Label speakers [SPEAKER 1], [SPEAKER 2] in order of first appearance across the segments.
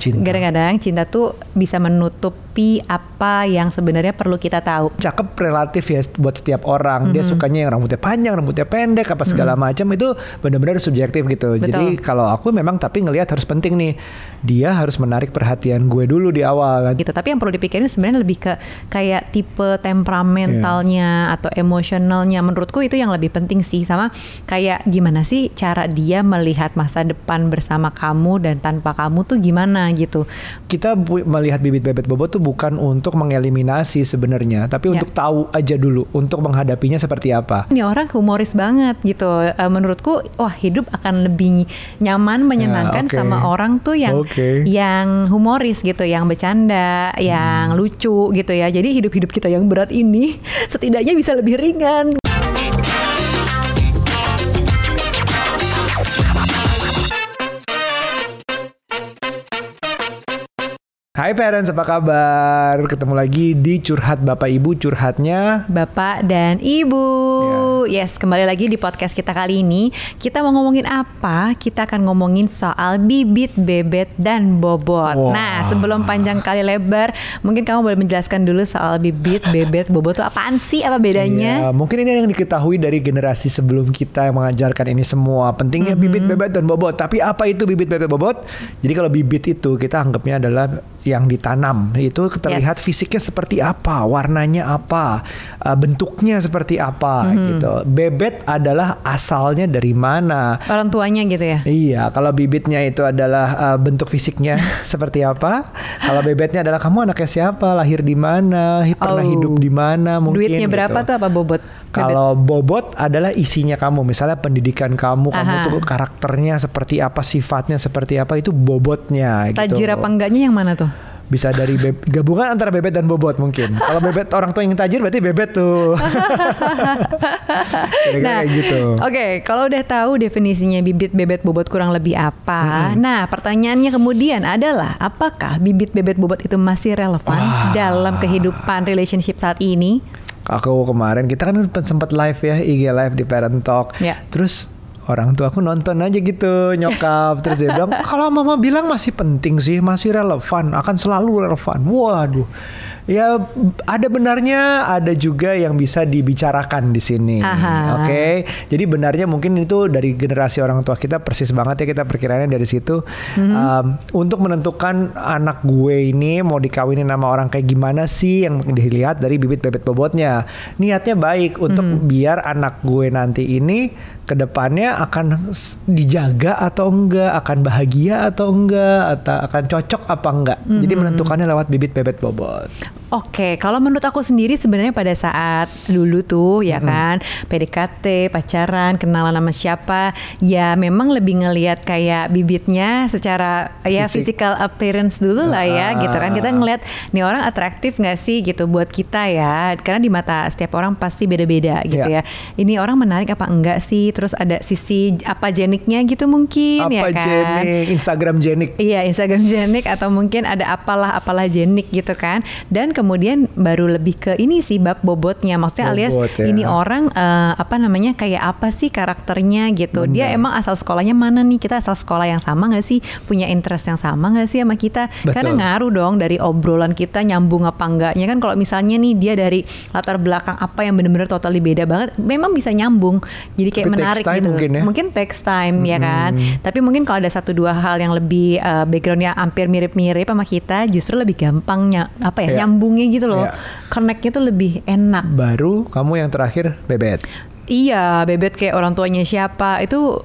[SPEAKER 1] Cinta.
[SPEAKER 2] Kadang-kadang cinta tuh bisa menutupi apa yang sebenarnya perlu kita tahu.
[SPEAKER 1] Cakep relatif ya buat setiap orang. Dia
[SPEAKER 2] Mm-hmm.
[SPEAKER 1] sukanya yang rambutnya panjang, rambutnya pendek, apa segala macam itu benar-benar subjektif gitu.
[SPEAKER 2] Betul.
[SPEAKER 1] Jadi kalau aku memang tapi ngelihat harus penting nih. Dia harus menarik perhatian gue dulu di awal kan.
[SPEAKER 2] gitu. Tapi yang perlu dipikirin sebenarnya lebih ke kayak tipe temperamentalnya
[SPEAKER 1] Iya.
[SPEAKER 2] atau emosionalnya. Menurutku itu yang lebih penting sih sama kayak gimana sih cara dia melihat masa depan bersama kamu dan tanpa kamu tuh gimana gitu.
[SPEAKER 1] Kita melihat bibit bebet bobot tuh bukan untuk mengeliminasi sebenarnya, tapi
[SPEAKER 2] Ya.
[SPEAKER 1] untuk tahu aja dulu untuk menghadapinya seperti apa.
[SPEAKER 2] Ini orang humoris banget gitu. Eh, menurutku wah hidup akan lebih nyaman menyenangkan
[SPEAKER 1] oke.
[SPEAKER 2] sama orang tuh yang
[SPEAKER 1] Oke.
[SPEAKER 2] yang humoris gitu, yang bercanda,
[SPEAKER 1] Hmm.
[SPEAKER 2] yang lucu gitu ya. Jadi hidup-hidup kita yang berat ini setidaknya bisa lebih ringan.
[SPEAKER 1] Hai parents, apa kabar? Ketemu lagi di Curhat Bapak Ibu Curhatnya
[SPEAKER 2] Bapak dan Ibu. Yes, kembali lagi di podcast kita kali ini. Kita mau ngomongin apa? Kita akan ngomongin soal bibit, bebet, dan bobot.
[SPEAKER 1] Wah.
[SPEAKER 2] Nah, sebelum panjang kali lebar, mungkin kamu boleh menjelaskan dulu soal bibit, bebet, bobot itu apaan sih? Apa bedanya?
[SPEAKER 1] Iya, mungkin ini yang diketahui dari generasi sebelum kita yang mengajarkan ini semua. Pentingnya
[SPEAKER 2] Mm-hmm.
[SPEAKER 1] bibit, bebet, dan bobot. Tapi apa itu bibit, bebet, bobot? Jadi kalau bibit itu kita anggapnya adalah yang ditanam. Itu terlihat
[SPEAKER 2] Yes.
[SPEAKER 1] fisiknya seperti apa, warnanya apa, uh, bentuknya seperti apa
[SPEAKER 2] Mm-hmm.
[SPEAKER 1] gitu. Bebet adalah asalnya dari mana.
[SPEAKER 2] Orang tuanya gitu ya?
[SPEAKER 1] Iya, kalau bibitnya itu adalah uh, bentuk fisiknya seperti apa. Kalau bebetnya adalah kamu anaknya siapa, lahir di mana, pernah
[SPEAKER 2] Oh.
[SPEAKER 1] hidup di mana, mungkin.
[SPEAKER 2] Duitnya berapa
[SPEAKER 1] gitu.
[SPEAKER 2] tuh apa bobot?
[SPEAKER 1] Kalau bobot adalah isinya kamu, misalnya pendidikan kamu, kamu
[SPEAKER 2] Aha.
[SPEAKER 1] tuh karakternya seperti apa, sifatnya seperti apa, itu bobotnya. gitu.
[SPEAKER 2] Tajir apa enggaknya yang mana tuh?
[SPEAKER 1] Bisa dari be- gabungan antara bebet dan bobot mungkin. Kalau bebet orang tua yang tajir berarti bebet tuh. Kira-kira kayak gitu.
[SPEAKER 2] Oke, kalau udah tahu definisinya bibit, bebet, bobot kurang lebih apa, nah pertanyaannya kemudian adalah apakah bibit, bebet, bobot itu masih relevan dalam kehidupan relationship saat ini?
[SPEAKER 1] Aku kemarin kita kan sempat live ya IG live di Parent Talk.
[SPEAKER 2] Ya.
[SPEAKER 1] Terus orang tua aku nonton aja gitu nyokap. Terus dia bilang kalau mama bilang masih penting sih masih relevan akan selalu relevan. Waduh. Ya ada benarnya ada juga yang bisa dibicarakan di sini. Oke? Jadi benarnya mungkin itu dari generasi orang tua kita persis banget ya kita perkiraannya dari situ. Um, untuk menentukan anak gue ini mau dikawinin sama orang kayak gimana sih yang dilihat dari bibit bebet bobotnya. Niatnya baik untuk biar anak gue nanti ini ke depannya akan dijaga atau enggak akan bahagia atau enggak atau akan cocok apa enggak. Jadi menentukannya lewat bibit bebet bobot
[SPEAKER 2] Oke, kalau menurut aku sendiri sebenarnya pada saat dulu tuh ya kan PDKT, pacaran, kenalan sama siapa, ya memang lebih ngelihat kayak bibitnya secara ya
[SPEAKER 1] Fisik.
[SPEAKER 2] physical appearance dulu lah ya
[SPEAKER 1] Ah.
[SPEAKER 2] gitu kan. Kita ngelihat nih orang atraktif nggak sih gitu buat kita ya. Karena di mata setiap orang pasti beda-beda gitu
[SPEAKER 1] Ya.
[SPEAKER 2] ya. Ini orang menarik apa enggak sih? Terus ada sisi apa jeniknya gitu mungkin ya
[SPEAKER 1] apa
[SPEAKER 2] kan.
[SPEAKER 1] jenik Instagram jenik
[SPEAKER 2] Iya Instagram jenik atau mungkin ada apalah apalah jenik gitu kan dan kemudian baru lebih ke ini sih bab bobotnya maksudnya alias
[SPEAKER 1] Bobot, ya.
[SPEAKER 2] ini orang eh, apa namanya kayak apa sih karakternya gitu dia
[SPEAKER 1] Benar.
[SPEAKER 2] emang asal sekolahnya mana nih kita asal sekolah yang sama nggak sih punya interest yang sama nggak sih sama kita karena
[SPEAKER 1] Betul.
[SPEAKER 2] ngaruh dong dari obrolan kita nyambung apa enggaknya kan kalau misalnya nih dia dari latar belakang apa yang bener-bener totally beda banget memang bisa nyambung jadi kayak
[SPEAKER 1] Tapi
[SPEAKER 2] menarik gitu
[SPEAKER 1] mungkin ya.
[SPEAKER 2] mungkin text time ya kan tapi mungkin kalau ada satu dua hal yang lebih uh, backgroundnya hampir mirip-mirip sama kita justru lebih gampang ny- apa ya
[SPEAKER 1] Iya.
[SPEAKER 2] Nyambungnya gitu loh
[SPEAKER 1] Iya.
[SPEAKER 2] connectnya tuh lebih enak
[SPEAKER 1] baru kamu yang terakhir bebet
[SPEAKER 2] Iya, bebet kayak orang tuanya siapa itu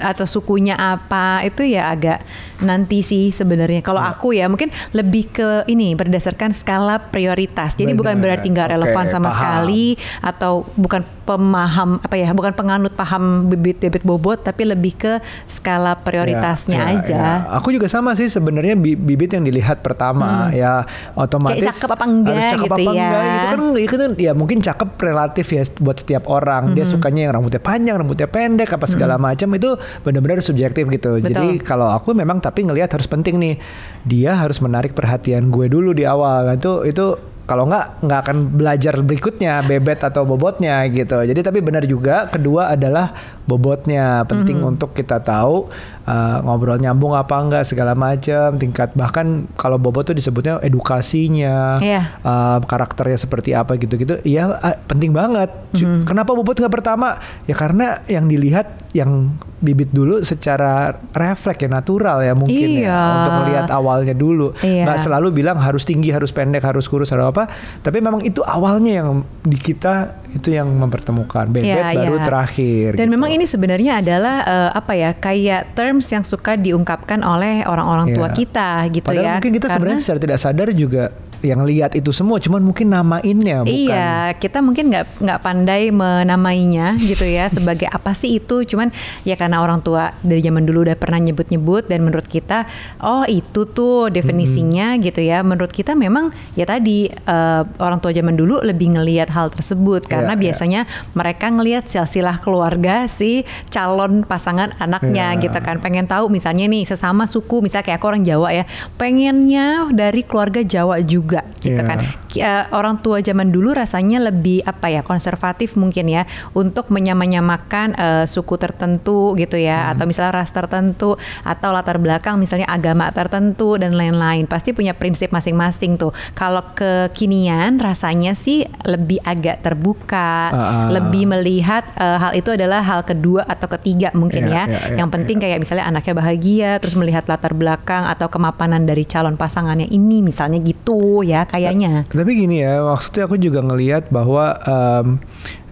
[SPEAKER 2] atau sukunya apa itu ya agak nanti sih sebenarnya. Kalau
[SPEAKER 1] Iya.
[SPEAKER 2] aku ya mungkin lebih ke ini berdasarkan skala prioritas. Jadi bukan
[SPEAKER 1] Benar.
[SPEAKER 2] berarti nggak relevan sama
[SPEAKER 1] paham.
[SPEAKER 2] sekali atau bukan pemaham apa ya, bukan penganut paham bibit bebet bobot tapi lebih ke skala prioritasnya
[SPEAKER 1] Ya, ya,
[SPEAKER 2] aja.
[SPEAKER 1] ya. Aku juga sama sih sebenarnya bi- bibit yang dilihat pertama ya otomatis
[SPEAKER 2] Hmm. Kayak cakep apa enggak
[SPEAKER 1] harus cakep
[SPEAKER 2] gitu
[SPEAKER 1] apa
[SPEAKER 2] ya.
[SPEAKER 1] enggak gitu kan itu kan ya mungkin cakep relatif ya buat setiap orang.
[SPEAKER 2] Hmm.
[SPEAKER 1] Dia sukanya yang rambutnya panjang, rambutnya pendek apa segala macam itu benar-benar subjektif gitu. Jadi
[SPEAKER 2] Betul.
[SPEAKER 1] kalau aku memang tapi ngelihat harus penting nih. Dia harus menarik perhatian gue dulu di awal. Nah, Itu itu kalau nggak nggak akan belajar berikutnya bebet atau bobotnya gitu. Jadi tapi benar juga kedua adalah bobotnya penting
[SPEAKER 2] Mhm.
[SPEAKER 1] untuk kita tahu uh, ngobrol nyambung apa enggak segala macam tingkat bahkan kalau Bobo tuh disebutnya edukasinya
[SPEAKER 2] Iya.
[SPEAKER 1] uh, karakternya seperti apa gitu-gitu ya uh, penting banget
[SPEAKER 2] Mm-hmm.
[SPEAKER 1] kenapa Bobot nggak pertama ya karena yang dilihat yang bibit dulu secara refleks ya natural ya mungkin ya
[SPEAKER 2] Iya.
[SPEAKER 1] untuk melihat awalnya dulu
[SPEAKER 2] Iya.
[SPEAKER 1] nggak selalu bilang harus tinggi harus pendek harus kurus harus apa tapi memang itu awalnya yang di kita itu yang mempertemukan bebet
[SPEAKER 2] Iya,
[SPEAKER 1] baru
[SPEAKER 2] iya.
[SPEAKER 1] terakhir
[SPEAKER 2] Dan
[SPEAKER 1] gitu.
[SPEAKER 2] memang ini sebenarnya adalah eh, apa ya kayak terms yang suka diungkapkan oleh orang-orang tua
[SPEAKER 1] Iya.
[SPEAKER 2] kita gitu
[SPEAKER 1] Padahal
[SPEAKER 2] ya.
[SPEAKER 1] mungkin kita sebenarnya secara tidak sadar juga yang lihat itu semua cuman mungkin namainnya bukan
[SPEAKER 2] Iya, kita mungkin nggak nggak pandai menamainya gitu ya sebagai apa sih itu. Cuman ya karena orang tua dari zaman dulu udah pernah nyebut-nyebut dan menurut kita oh itu tuh definisinya gitu ya. Menurut kita memang ya tadi eh, orang tua zaman dulu lebih ngelihat hal tersebut karena
[SPEAKER 1] Iya, iya.
[SPEAKER 2] biasanya mereka ngelihat silsilah keluarga si calon pasangan anaknya
[SPEAKER 1] Iya.
[SPEAKER 2] gitu kan. Pengen tahu misalnya nih sesama suku misalnya kayak aku orang Jawa ya, pengennya dari keluarga Jawa juga gitu
[SPEAKER 1] Iya.
[SPEAKER 2] kan eh, orang tua zaman dulu rasanya lebih apa ya konservatif mungkin ya untuk menyamakan eh, suku tertentu gitu ya atau misalnya ras tertentu atau latar belakang misalnya agama tertentu dan lain-lain. Pasti punya prinsip masing-masing tuh. Kalau kekinian rasanya sih lebih agak terbuka
[SPEAKER 1] ah.
[SPEAKER 2] lebih melihat eh, hal itu adalah hal kedua atau ketiga mungkin
[SPEAKER 1] Iya,
[SPEAKER 2] ya.
[SPEAKER 1] iya, iya,
[SPEAKER 2] yang penting kayak misalnya anaknya bahagia terus melihat latar belakang atau kemapanan dari calon pasangannya ini misalnya gitu ya kayaknya.
[SPEAKER 1] Tapi gini ya, maksudnya aku juga ngelihat bahwa em,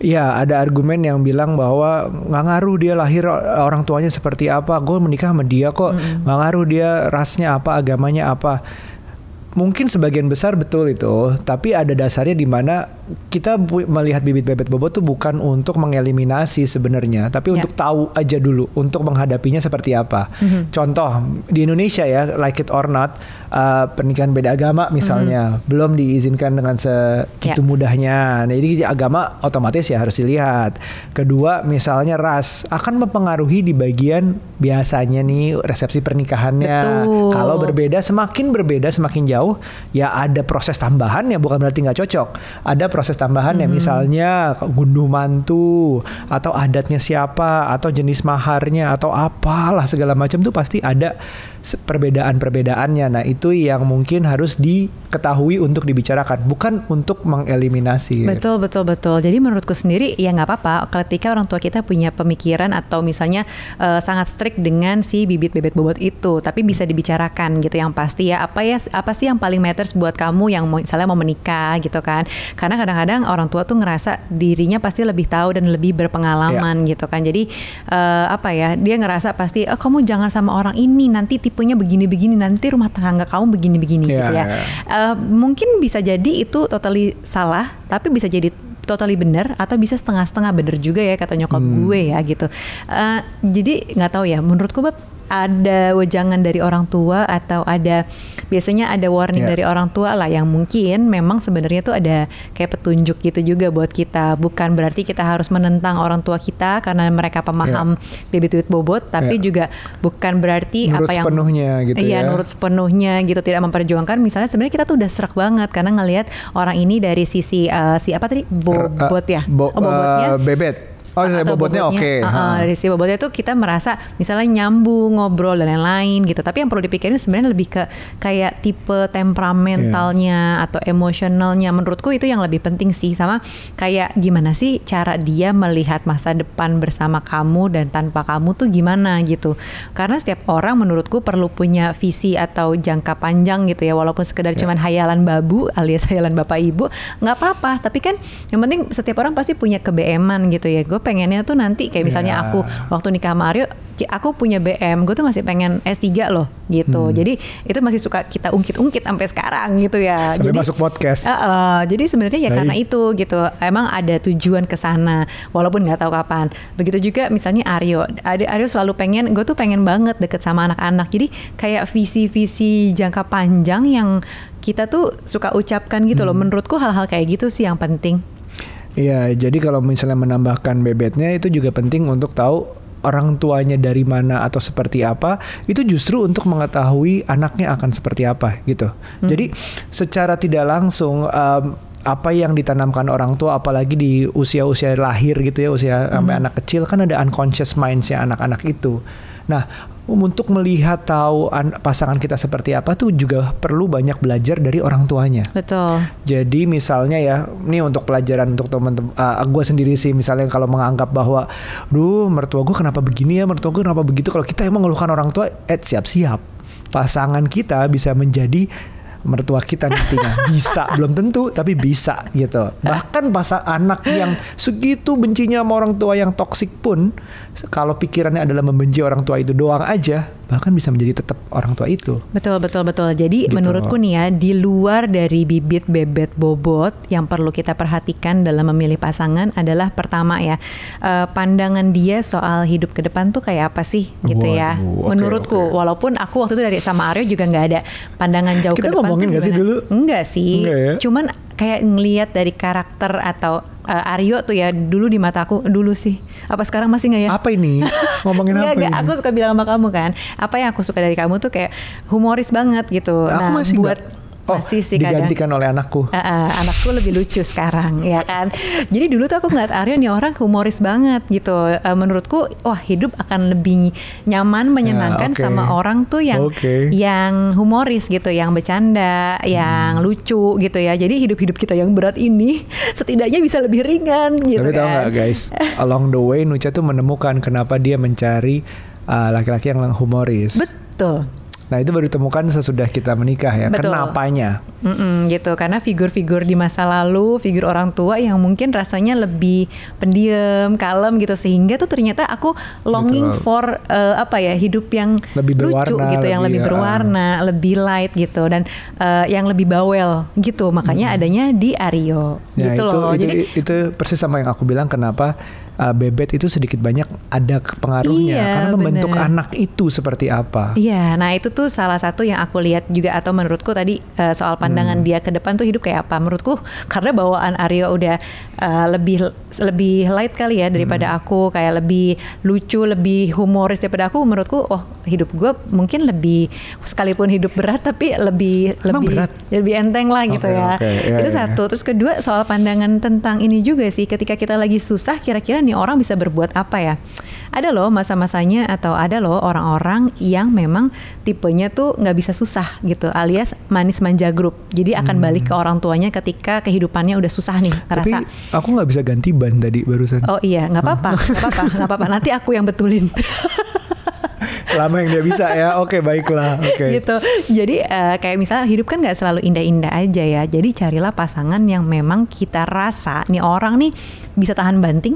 [SPEAKER 1] ya ada argumen yang bilang bahwa nggak ngaruh dia lahir orang tuanya seperti apa, gue menikah sama dia kok, nggak ngaruh dia rasnya apa, agamanya apa. Mungkin sebagian besar betul itu, tapi ada dasarnya di mana kita melihat bibit bebet bobot tuh bukan untuk mengeliminasi sebenarnya, tapi
[SPEAKER 2] Ya.
[SPEAKER 1] untuk tahu aja dulu untuk menghadapinya seperti apa. Contoh di Indonesia ya, like it or not, uh, pernikahan beda agama misalnya belum diizinkan dengan segitu
[SPEAKER 2] Ya.
[SPEAKER 1] mudahnya. Nah, jadi agama otomatis ya harus dilihat. Kedua, misalnya ras akan mempengaruhi di bagian biasanya nih resepsi pernikahannya.
[SPEAKER 2] Betul.
[SPEAKER 1] Kalau berbeda, semakin berbeda, semakin jauh, ya ada proses tambahan ya bukan berarti nggak cocok. Ada proses tambahan ya. Misalnya gunduh mantu atau adatnya siapa atau jenis maharnya atau apalah segala macam tuh pasti ada perbedaan-perbedaannya. Nah itu yang mungkin harus diketahui untuk dibicarakan, bukan untuk mengeliminasi.
[SPEAKER 2] Betul betul betul. Jadi menurutku sendiri ya nggak apa-apa ketika orang tua kita punya pemikiran atau misalnya eh, sangat strict dengan si bibit bebet bobot itu, tapi bisa dibicarakan gitu. Yang pasti ya apa ya apa sih yang paling matters buat kamu yang mau misalnya mau menikah gitu kan? Karena kadang-kadang orang tua tuh ngerasa dirinya pasti lebih tahu dan lebih berpengalaman gitu kan. Jadi eh, apa ya dia ngerasa pasti oh kamu jangan sama orang ini nanti tipenya begini-begini nanti rumah tangga kamu begini-begini
[SPEAKER 1] Iya,
[SPEAKER 2] gitu ya.
[SPEAKER 1] iya.
[SPEAKER 2] Eh, mungkin bisa jadi itu totally salah, tapi bisa jadi totally benar atau bisa setengah-setengah benar juga ya kata nyokap
[SPEAKER 1] Hmm.
[SPEAKER 2] gue ya gitu. Eh, jadi nggak tahu ya, menurutku Bab ada wejangan dari orang tua atau ada biasanya ada warning
[SPEAKER 1] Ya.
[SPEAKER 2] dari orang tua lah yang mungkin memang sebenarnya tuh ada kayak petunjuk gitu juga buat kita. Bukan berarti kita harus menentang orang tua kita karena mereka pemaham baby tweet bobot, tapi
[SPEAKER 1] Ya.
[SPEAKER 2] juga bukan berarti
[SPEAKER 1] Nurut
[SPEAKER 2] apa yang
[SPEAKER 1] sepenuhnya gitu
[SPEAKER 2] iya,
[SPEAKER 1] ya.
[SPEAKER 2] nurut sepenuhnya gitu tidak memperjuangkan misalnya sebenarnya kita tuh udah serak banget karena ngelihat orang ini dari sisi eh, si apa tadi bobot ya
[SPEAKER 1] Bo-
[SPEAKER 2] oh, bobotnya
[SPEAKER 1] eh, bebet. Oh,
[SPEAKER 2] atau
[SPEAKER 1] bobotnya oke.
[SPEAKER 2] uh, uh,
[SPEAKER 1] Ha.
[SPEAKER 2] dari si bobotnya itu kita merasa misalnya nyambung ngobrol dan lain-lain gitu tapi yang perlu dipikirin sebenarnya lebih ke kayak tipe temperamentalnya
[SPEAKER 1] Iya.
[SPEAKER 2] atau emosionalnya menurutku itu yang lebih penting sih sama kayak gimana sih cara dia melihat masa depan bersama kamu dan tanpa kamu tuh gimana gitu karena setiap orang menurutku perlu punya visi atau jangka panjang gitu ya walaupun sekedar
[SPEAKER 1] Ya.
[SPEAKER 2] cuman hayalan babu alias hayalan bapak ibu nggak apa-apa tapi kan yang penting setiap orang pasti punya kebeeman gitu ya gue pengennya tuh nanti kayak misalnya
[SPEAKER 1] Ya.
[SPEAKER 2] aku waktu nikah sama Aryo aku punya BM gue tuh masih pengen S3 loh gitu
[SPEAKER 1] Hmm.
[SPEAKER 2] jadi itu masih suka kita ungkit-ungkit sampai sekarang gitu ya
[SPEAKER 1] Sampai
[SPEAKER 2] jadi
[SPEAKER 1] masuk podcast.
[SPEAKER 2] Uh, uh, jadi sebenarnya ya
[SPEAKER 1] Baik.
[SPEAKER 2] karena itu gitu emang ada tujuan ke sana walaupun nggak tahu kapan begitu juga misalnya Aryo Aryo selalu pengen gue tuh pengen banget deket sama anak-anak jadi kayak visi-visi jangka panjang yang kita tuh suka ucapkan gitu
[SPEAKER 1] Hmm.
[SPEAKER 2] loh menurutku hal-hal kayak gitu sih yang penting
[SPEAKER 1] Iya, jadi kalau misalnya menambahkan bebetnya itu juga penting untuk tahu orang tuanya dari mana atau seperti apa itu justru untuk mengetahui anaknya akan seperti apa gitu. Jadi secara tidak langsung em, apa yang ditanamkan orang tua apalagi di usia-usia lahir gitu ya usia sampai anak kecil kan ada unconscious mindsnya anak-anak itu. Nah, untuk melihat tahu an- pasangan kita seperti apa tuh juga perlu banyak belajar dari orang tuanya.
[SPEAKER 2] Betul.
[SPEAKER 1] Jadi misalnya ya, ini untuk pelajaran untuk teman-teman, uh, gue sendiri sih misalnya kalau menganggap bahwa, duh mertua gue kenapa begini ya, mertua gue kenapa begitu. Kalau kita emang mengeluhkan orang tua, eh siap-siap. Pasangan kita bisa menjadi mertua kita nantinya bisa belum tentu tapi bisa gitu bahkan pasang anak yang segitu bencinya sama orang tua yang toksik pun kalau pikirannya adalah membenci orang tua itu doang aja bahkan bisa menjadi tetap orang tua itu
[SPEAKER 2] Betul betul betul. Jadi
[SPEAKER 1] Gitu.
[SPEAKER 2] menurutku nih ya di luar dari bibit bebet bobot yang perlu kita perhatikan dalam memilih pasangan adalah pertama ya eh, pandangan dia soal hidup ke depan tuh kayak apa sih gitu ya.
[SPEAKER 1] Waduh, oke,
[SPEAKER 2] Menurutku
[SPEAKER 1] oke.
[SPEAKER 2] walaupun aku waktu itu dari sama Aryo juga nggak ada pandangan jauh
[SPEAKER 1] Kita
[SPEAKER 2] ke depan.
[SPEAKER 1] ngomongin
[SPEAKER 2] tuh
[SPEAKER 1] nggak sih dulu?
[SPEAKER 2] Enggak sih.
[SPEAKER 1] Enggak ya?
[SPEAKER 2] Cuman kayak ngelihat dari karakter atau eh, Aryo tuh ya dulu di mataku dulu sih. Apa sekarang masih nggak ya?
[SPEAKER 1] apa ini ngomongin apa ini
[SPEAKER 2] Aku suka bilang sama kamu kan, apa yang aku suka dari kamu tuh kayak humoris banget gitu.
[SPEAKER 1] aku
[SPEAKER 2] nah,
[SPEAKER 1] masih
[SPEAKER 2] buat
[SPEAKER 1] nggak- oh
[SPEAKER 2] masih sih kadang.
[SPEAKER 1] digantikan oleh anakku
[SPEAKER 2] Uh, uh, anakku lebih lucu sekarang ya kan. Jadi dulu tuh aku ngeliat Aryo nih orang humoris banget gitu. Uh, menurutku wah hidup akan lebih nyaman menyenangkan
[SPEAKER 1] oke.
[SPEAKER 2] sama orang tuh yang
[SPEAKER 1] Oke.
[SPEAKER 2] yang humoris gitu, yang bercanda, yang
[SPEAKER 1] Hmm.
[SPEAKER 2] lucu gitu ya. Jadi hidup-hidup kita yang berat ini setidaknya bisa lebih ringan gitu
[SPEAKER 1] Tapi tahu
[SPEAKER 2] kan.
[SPEAKER 1] nggak guys, along the way Nucha tuh menemukan kenapa dia mencari uh, laki-laki yang humoris.
[SPEAKER 2] Betul.
[SPEAKER 1] Nah itu baru ditemukan sesudah kita menikah ya.
[SPEAKER 2] Betul.
[SPEAKER 1] Kenapanya?
[SPEAKER 2] Mm-mm, gitu karena figur-figur di masa lalu figur orang tua yang mungkin rasanya lebih pendiam kalem gitu sehingga tuh ternyata aku longing
[SPEAKER 1] Betul.
[SPEAKER 2] for eh, apa ya hidup yang
[SPEAKER 1] Lebih
[SPEAKER 2] lucu
[SPEAKER 1] berwarna,
[SPEAKER 2] gitu yang
[SPEAKER 1] lebih,
[SPEAKER 2] lebih
[SPEAKER 1] ya.
[SPEAKER 2] berwarna lebih light gitu dan eh, yang lebih bawel gitu makanya adanya di Aryo
[SPEAKER 1] Ya,
[SPEAKER 2] gitu
[SPEAKER 1] itu,
[SPEAKER 2] loh
[SPEAKER 1] itu,
[SPEAKER 2] jadi
[SPEAKER 1] itu persis sama yang aku bilang kenapa uh, bebet itu sedikit banyak ada pengaruhnya
[SPEAKER 2] Iya,
[SPEAKER 1] karena membentuk
[SPEAKER 2] bener.
[SPEAKER 1] anak itu seperti apa.
[SPEAKER 2] Iya, nah itu tuh salah satu yang aku lihat juga atau menurutku tadi eh, soal pandangan
[SPEAKER 1] Hmm.
[SPEAKER 2] dia ke depan tuh hidup kayak apa? Menurutku karena bawaan Aryo udah eh, lebih lebih light kali ya daripada
[SPEAKER 1] Hmm.
[SPEAKER 2] aku, kayak lebih lucu, lebih humoris daripada aku. Menurutku, oh hidup gue mungkin lebih sekalipun hidup berat tapi lebih
[SPEAKER 1] Emang
[SPEAKER 2] lebih
[SPEAKER 1] berat?
[SPEAKER 2] lebih enteng lah gitu ya.
[SPEAKER 1] oke. Iya,
[SPEAKER 2] itu
[SPEAKER 1] iya.
[SPEAKER 2] satu. Terus kedua soal pandangan tentang ini juga sih. Ketika kita lagi susah, kira-kira nih orang bisa berbuat apa ya? Ada loh masa-masanya atau ada loh orang-orang yang memang tipenya tuh nggak bisa susah gitu, alias manis manja grup. Jadi akan balik ke orang tuanya ketika kehidupannya udah susah nih,
[SPEAKER 1] Hmm. Tapi
[SPEAKER 2] ngerasa.
[SPEAKER 1] aku nggak bisa ganti ban tadi barusan.
[SPEAKER 2] Oh iya, nggak apa-apa, nggak apa-apa, nggak apa-apa. Nanti aku yang betulin.
[SPEAKER 1] Selama yang dia bisa ya. Oke baiklah. Oke.
[SPEAKER 2] gitu. Jadi eh, kayak misalnya hidup kan nggak selalu indah-indah aja ya. Jadi carilah pasangan yang memang kita rasa nih orang nih bisa tahan banting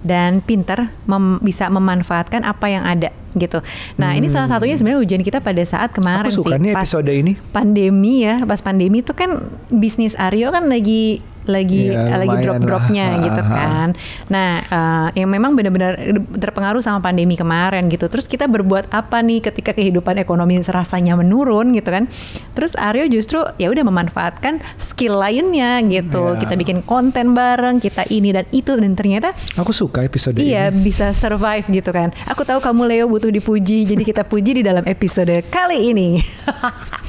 [SPEAKER 2] dan pinter mem- bisa memanfaatkan apa yang ada gitu. Nah ini salah satunya sebenarnya ujian kita pada saat kemarin
[SPEAKER 1] Hmm. Aku suka
[SPEAKER 2] sih
[SPEAKER 1] nih
[SPEAKER 2] pas
[SPEAKER 1] episode ini.
[SPEAKER 2] pandemi ya. Pas pandemi itu kan bisnis Aryo kan lagi lagi
[SPEAKER 1] Iya,
[SPEAKER 2] lagi drop-dropnya
[SPEAKER 1] lah.
[SPEAKER 2] gitu kan. Nah, eh, yang memang benar-benar terpengaruh sama pandemi kemarin gitu. Terus kita berbuat apa nih ketika kehidupan ekonomi rasanya menurun gitu kan? Terus Aryo justru ya udah memanfaatkan skill lainnya gitu.
[SPEAKER 1] Iya.
[SPEAKER 2] Kita bikin konten bareng, kita ini dan itu dan ternyata
[SPEAKER 1] Aku suka episode
[SPEAKER 2] Iya
[SPEAKER 1] ini.
[SPEAKER 2] bisa survive gitu kan. Aku tahu kamu Leo butuh dipuji, jadi kita puji di dalam episode kali ini.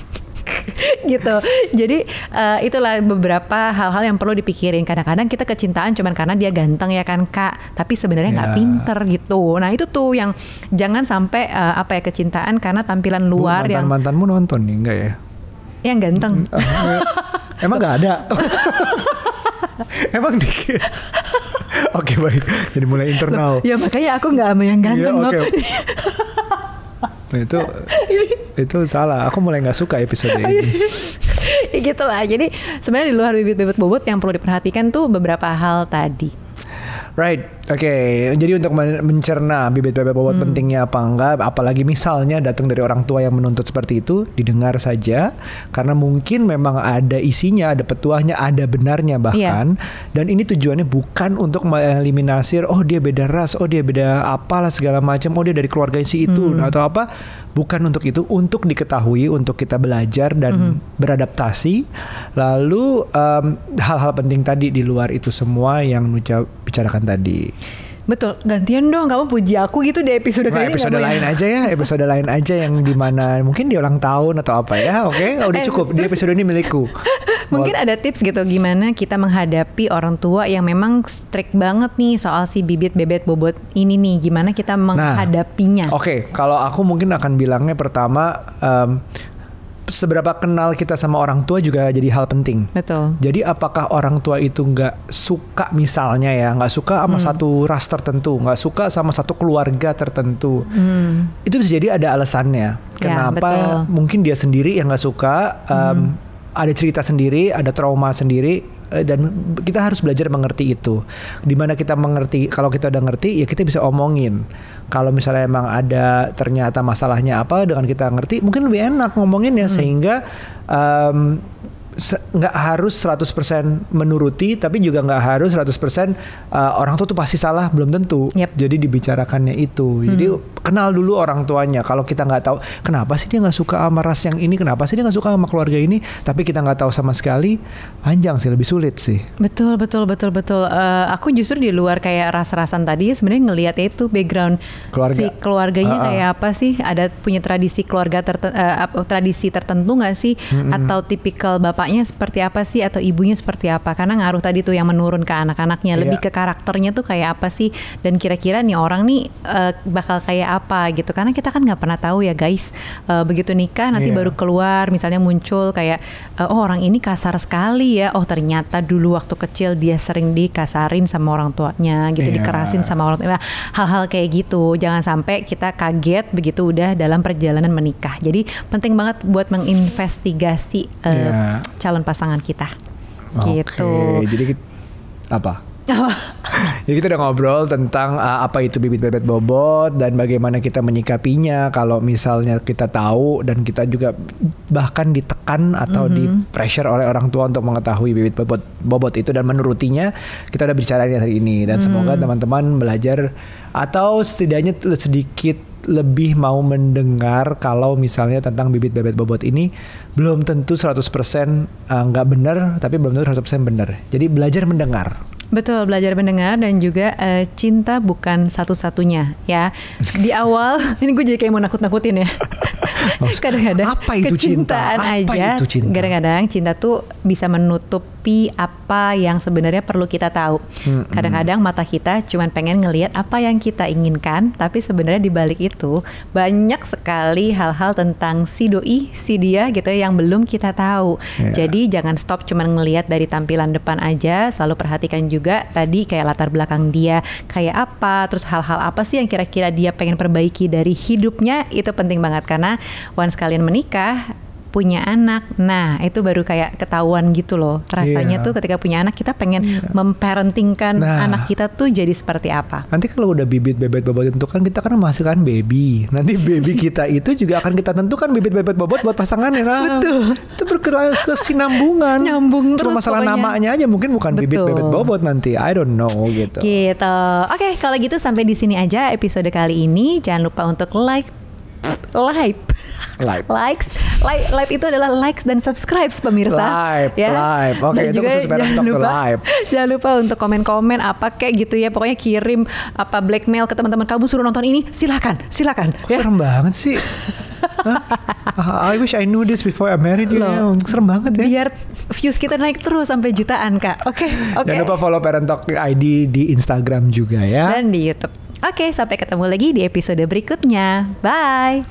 [SPEAKER 2] gitu. Jadi eh, itulah beberapa hal-hal yang perlu dipikirin. Kadang-kadang kita kecintaan cuman karena dia ganteng ya kan kak, tapi sebenarnya nggak
[SPEAKER 1] Ya.
[SPEAKER 2] pinter gitu. Nah itu tuh yang jangan sampai eh, apa ya kecintaan karena tampilan
[SPEAKER 1] Bu,
[SPEAKER 2] luar yang
[SPEAKER 1] mantan-mantanmu nonton nih enggak ya?
[SPEAKER 2] yang ganteng.
[SPEAKER 1] Emang nggak ada? Emang dikit? Oke baik, jadi mulai internal.
[SPEAKER 2] ya makanya aku nggak sama yang
[SPEAKER 1] Iya,
[SPEAKER 2] ganteng.
[SPEAKER 1] oke.
[SPEAKER 2] Bob.
[SPEAKER 1] Nah, itu itu salah. Aku mulai nggak suka episode ini.
[SPEAKER 2] ya gitu lah. Jadi sebenarnya di luar bibit-bibit bobot yang perlu diperhatikan tuh beberapa hal tadi.
[SPEAKER 1] Right, oke. Jadi untuk men- mencerna bibit-bibit bobot pentingnya apa enggak, apalagi misalnya datang dari orang tua yang menuntut seperti itu, didengar saja karena mungkin memang ada isinya, ada petuahnya, ada benarnya bahkan. Dan ini tujuannya bukan untuk mengeliminasi oh dia beda ras, oh dia beda apalah segala macam, oh dia dari keluarga si itu atau apa. Bukan untuk itu, untuk diketahui, untuk kita belajar dan beradaptasi. Lalu em, hal-hal penting tadi di luar itu semua yang Nuca bicarakan tadi.
[SPEAKER 2] Betul, gantian dong kamu puji aku gitu di episode
[SPEAKER 1] Nah,
[SPEAKER 2] kali ini.
[SPEAKER 1] episode lain
[SPEAKER 2] ya?
[SPEAKER 1] aja ya, episode lain aja yang di mana mungkin di ulang tahun atau apa ya, oke? Udah
[SPEAKER 2] Eh,
[SPEAKER 1] cukup, di episode ini milikku.
[SPEAKER 2] Mungkin ada tips gitu gimana kita menghadapi orang tua yang memang strict banget nih soal si bibit bebet bobot ini nih. Gimana kita menghadapinya?
[SPEAKER 1] Oke, okay, kalau aku mungkin akan bilangnya pertama um, seberapa kenal kita sama orang tua juga jadi hal penting.
[SPEAKER 2] Betul.
[SPEAKER 1] Jadi apakah orang tua itu nggak suka misalnya ya, nggak suka sama hmm. satu ras tertentu, nggak suka sama satu keluarga tertentu, hmm. itu bisa jadi ada alasannya. Ya, Kenapa? Ya, Mungkin dia sendiri yang nggak suka. Um, hmm. Ada cerita sendiri, ada trauma sendiri dan kita harus belajar mengerti itu. Di mana kita mengerti, kalau kita udah ngerti, ya kita bisa omongin. Kalau misalnya emang ada ternyata masalahnya apa dengan kita ngerti, mungkin lebih enak ngomongin ya hmm. sehingga um, nggak harus 100% menuruti tapi juga nggak harus 100% uh, orang tua tuh pasti salah belum tentu yep. jadi dibicarakannya itu hmm. jadi kenal dulu orang tuanya kalau kita nggak tahu kenapa sih dia nggak suka sama ras yang ini kenapa sih dia nggak suka sama keluarga ini tapi kita nggak tahu sama sekali panjang sih lebih sulit sih
[SPEAKER 2] betul betul betul betul uh, aku justru di luar kayak ras-rasan tadi sebenarnya ngelihat itu background Keluarga. si keluarganya uh -uh. kayak apa sih ada punya tradisi keluarga tertentu, uh, eh, tradisi tertentu nggak sih -hmm. atau tipikal bapak bapaknya seperti apa sih atau ibunya seperti apa? Karena ngaruh tadi tuh yang menurun ke anak-anaknya. Yeah. lebih ke karakternya tuh kayak apa sih? Dan kira-kira nih orang nih uh, bakal kayak apa gitu? Karena kita kan nggak pernah tahu ya guys. Uh, begitu nikah nanti yeah. baru keluar misalnya muncul kayak uh, oh orang ini kasar sekali ya. Oh ternyata dulu waktu kecil dia sering dikasarin sama orang tuanya gitu yeah. dikerasin sama orang tua hal-hal kayak gitu. Jangan sampai kita kaget begitu udah dalam perjalanan menikah. Jadi penting banget buat menginvestigasi uh, yeah calon pasangan kita.
[SPEAKER 1] Okay, gitu. Jadi apa? Jadi kita udah ngobrol tentang uh, apa itu bibit bebet bobot dan bagaimana kita menyikapinya kalau misalnya kita tahu dan kita juga bahkan ditekan atau mm -hmm. di pressure oleh orang tua untuk mengetahui bibit bobot bobot itu dan menurutinya kita udah bicara hari ini dan mm. semoga teman-teman belajar atau setidaknya sedikit lebih mau mendengar kalau misalnya tentang bibit bebet bobot ini belum tentu 100% uh, nggak benar tapi belum tentu 100% benar. Jadi belajar mendengar.
[SPEAKER 2] Betul, belajar mendengar dan juga uh, cinta bukan satu-satunya ya. Di awal ini gue jadi kayak mau nakut-nakutin ya. Kadang-kadang
[SPEAKER 1] apa itu
[SPEAKER 2] kecintaan
[SPEAKER 1] cinta?
[SPEAKER 2] Apa aja. Kadang-kadang cinta tuh bisa menutupi apa yang sebenarnya perlu kita tahu. Kadang-kadang mata kita cuma pengen ngelihat apa yang kita inginkan, tapi sebenarnya di balik itu banyak sekali hal-hal tentang si doi, si dia gitu yang belum kita tahu. Yeah. Jadi jangan stop cuma ngelihat dari tampilan depan aja, selalu perhatikan juga tadi kayak latar belakang dia kayak apa, terus hal-hal apa sih yang kira-kira dia pengen perbaiki dari hidupnya itu penting banget karena once kalian menikah punya anak. Nah, itu baru kayak ketahuan gitu loh. Rasanya yeah. tuh ketika punya anak kita pengen yeah. memparentingkan nah, anak kita tuh jadi seperti apa.
[SPEAKER 1] Nanti kalau udah bibit bebet bobot tentukan kita kan menghasilkan baby. Nanti baby kita itu juga akan kita tentukan bibit bebet bobot buat pasangannya. Nah, Betul. Itu berkesinambungan.
[SPEAKER 2] Nyambung
[SPEAKER 1] terus
[SPEAKER 2] Cuma
[SPEAKER 1] masalah pokoknya. namanya aja mungkin bukan Betul. bibit bebet bobot nanti. I don't know gitu.
[SPEAKER 2] Gitu. Oke, okay, kalau gitu sampai di sini aja episode kali ini. Jangan lupa untuk like like
[SPEAKER 1] Live.
[SPEAKER 2] Likes, like, live itu adalah likes dan subscribe pemirsa.
[SPEAKER 1] Live, ya. live. Oke, okay, itu juga jangan lupa, live.
[SPEAKER 2] Jangan lupa untuk komen-komen apa kayak gitu ya. Pokoknya kirim apa blackmail ke teman-teman kamu suruh nonton ini. Silakan, silakan.
[SPEAKER 1] Kok ya. Serem banget sih. I wish I knew this before I married you. Loh, serem banget ya.
[SPEAKER 2] Biar views kita naik terus sampai jutaan kak. Oke, okay, oke. Okay.
[SPEAKER 1] Jangan lupa follow Parent Talk ID di Instagram juga ya.
[SPEAKER 2] Dan di YouTube. Oke, okay, sampai ketemu lagi di episode berikutnya. Bye.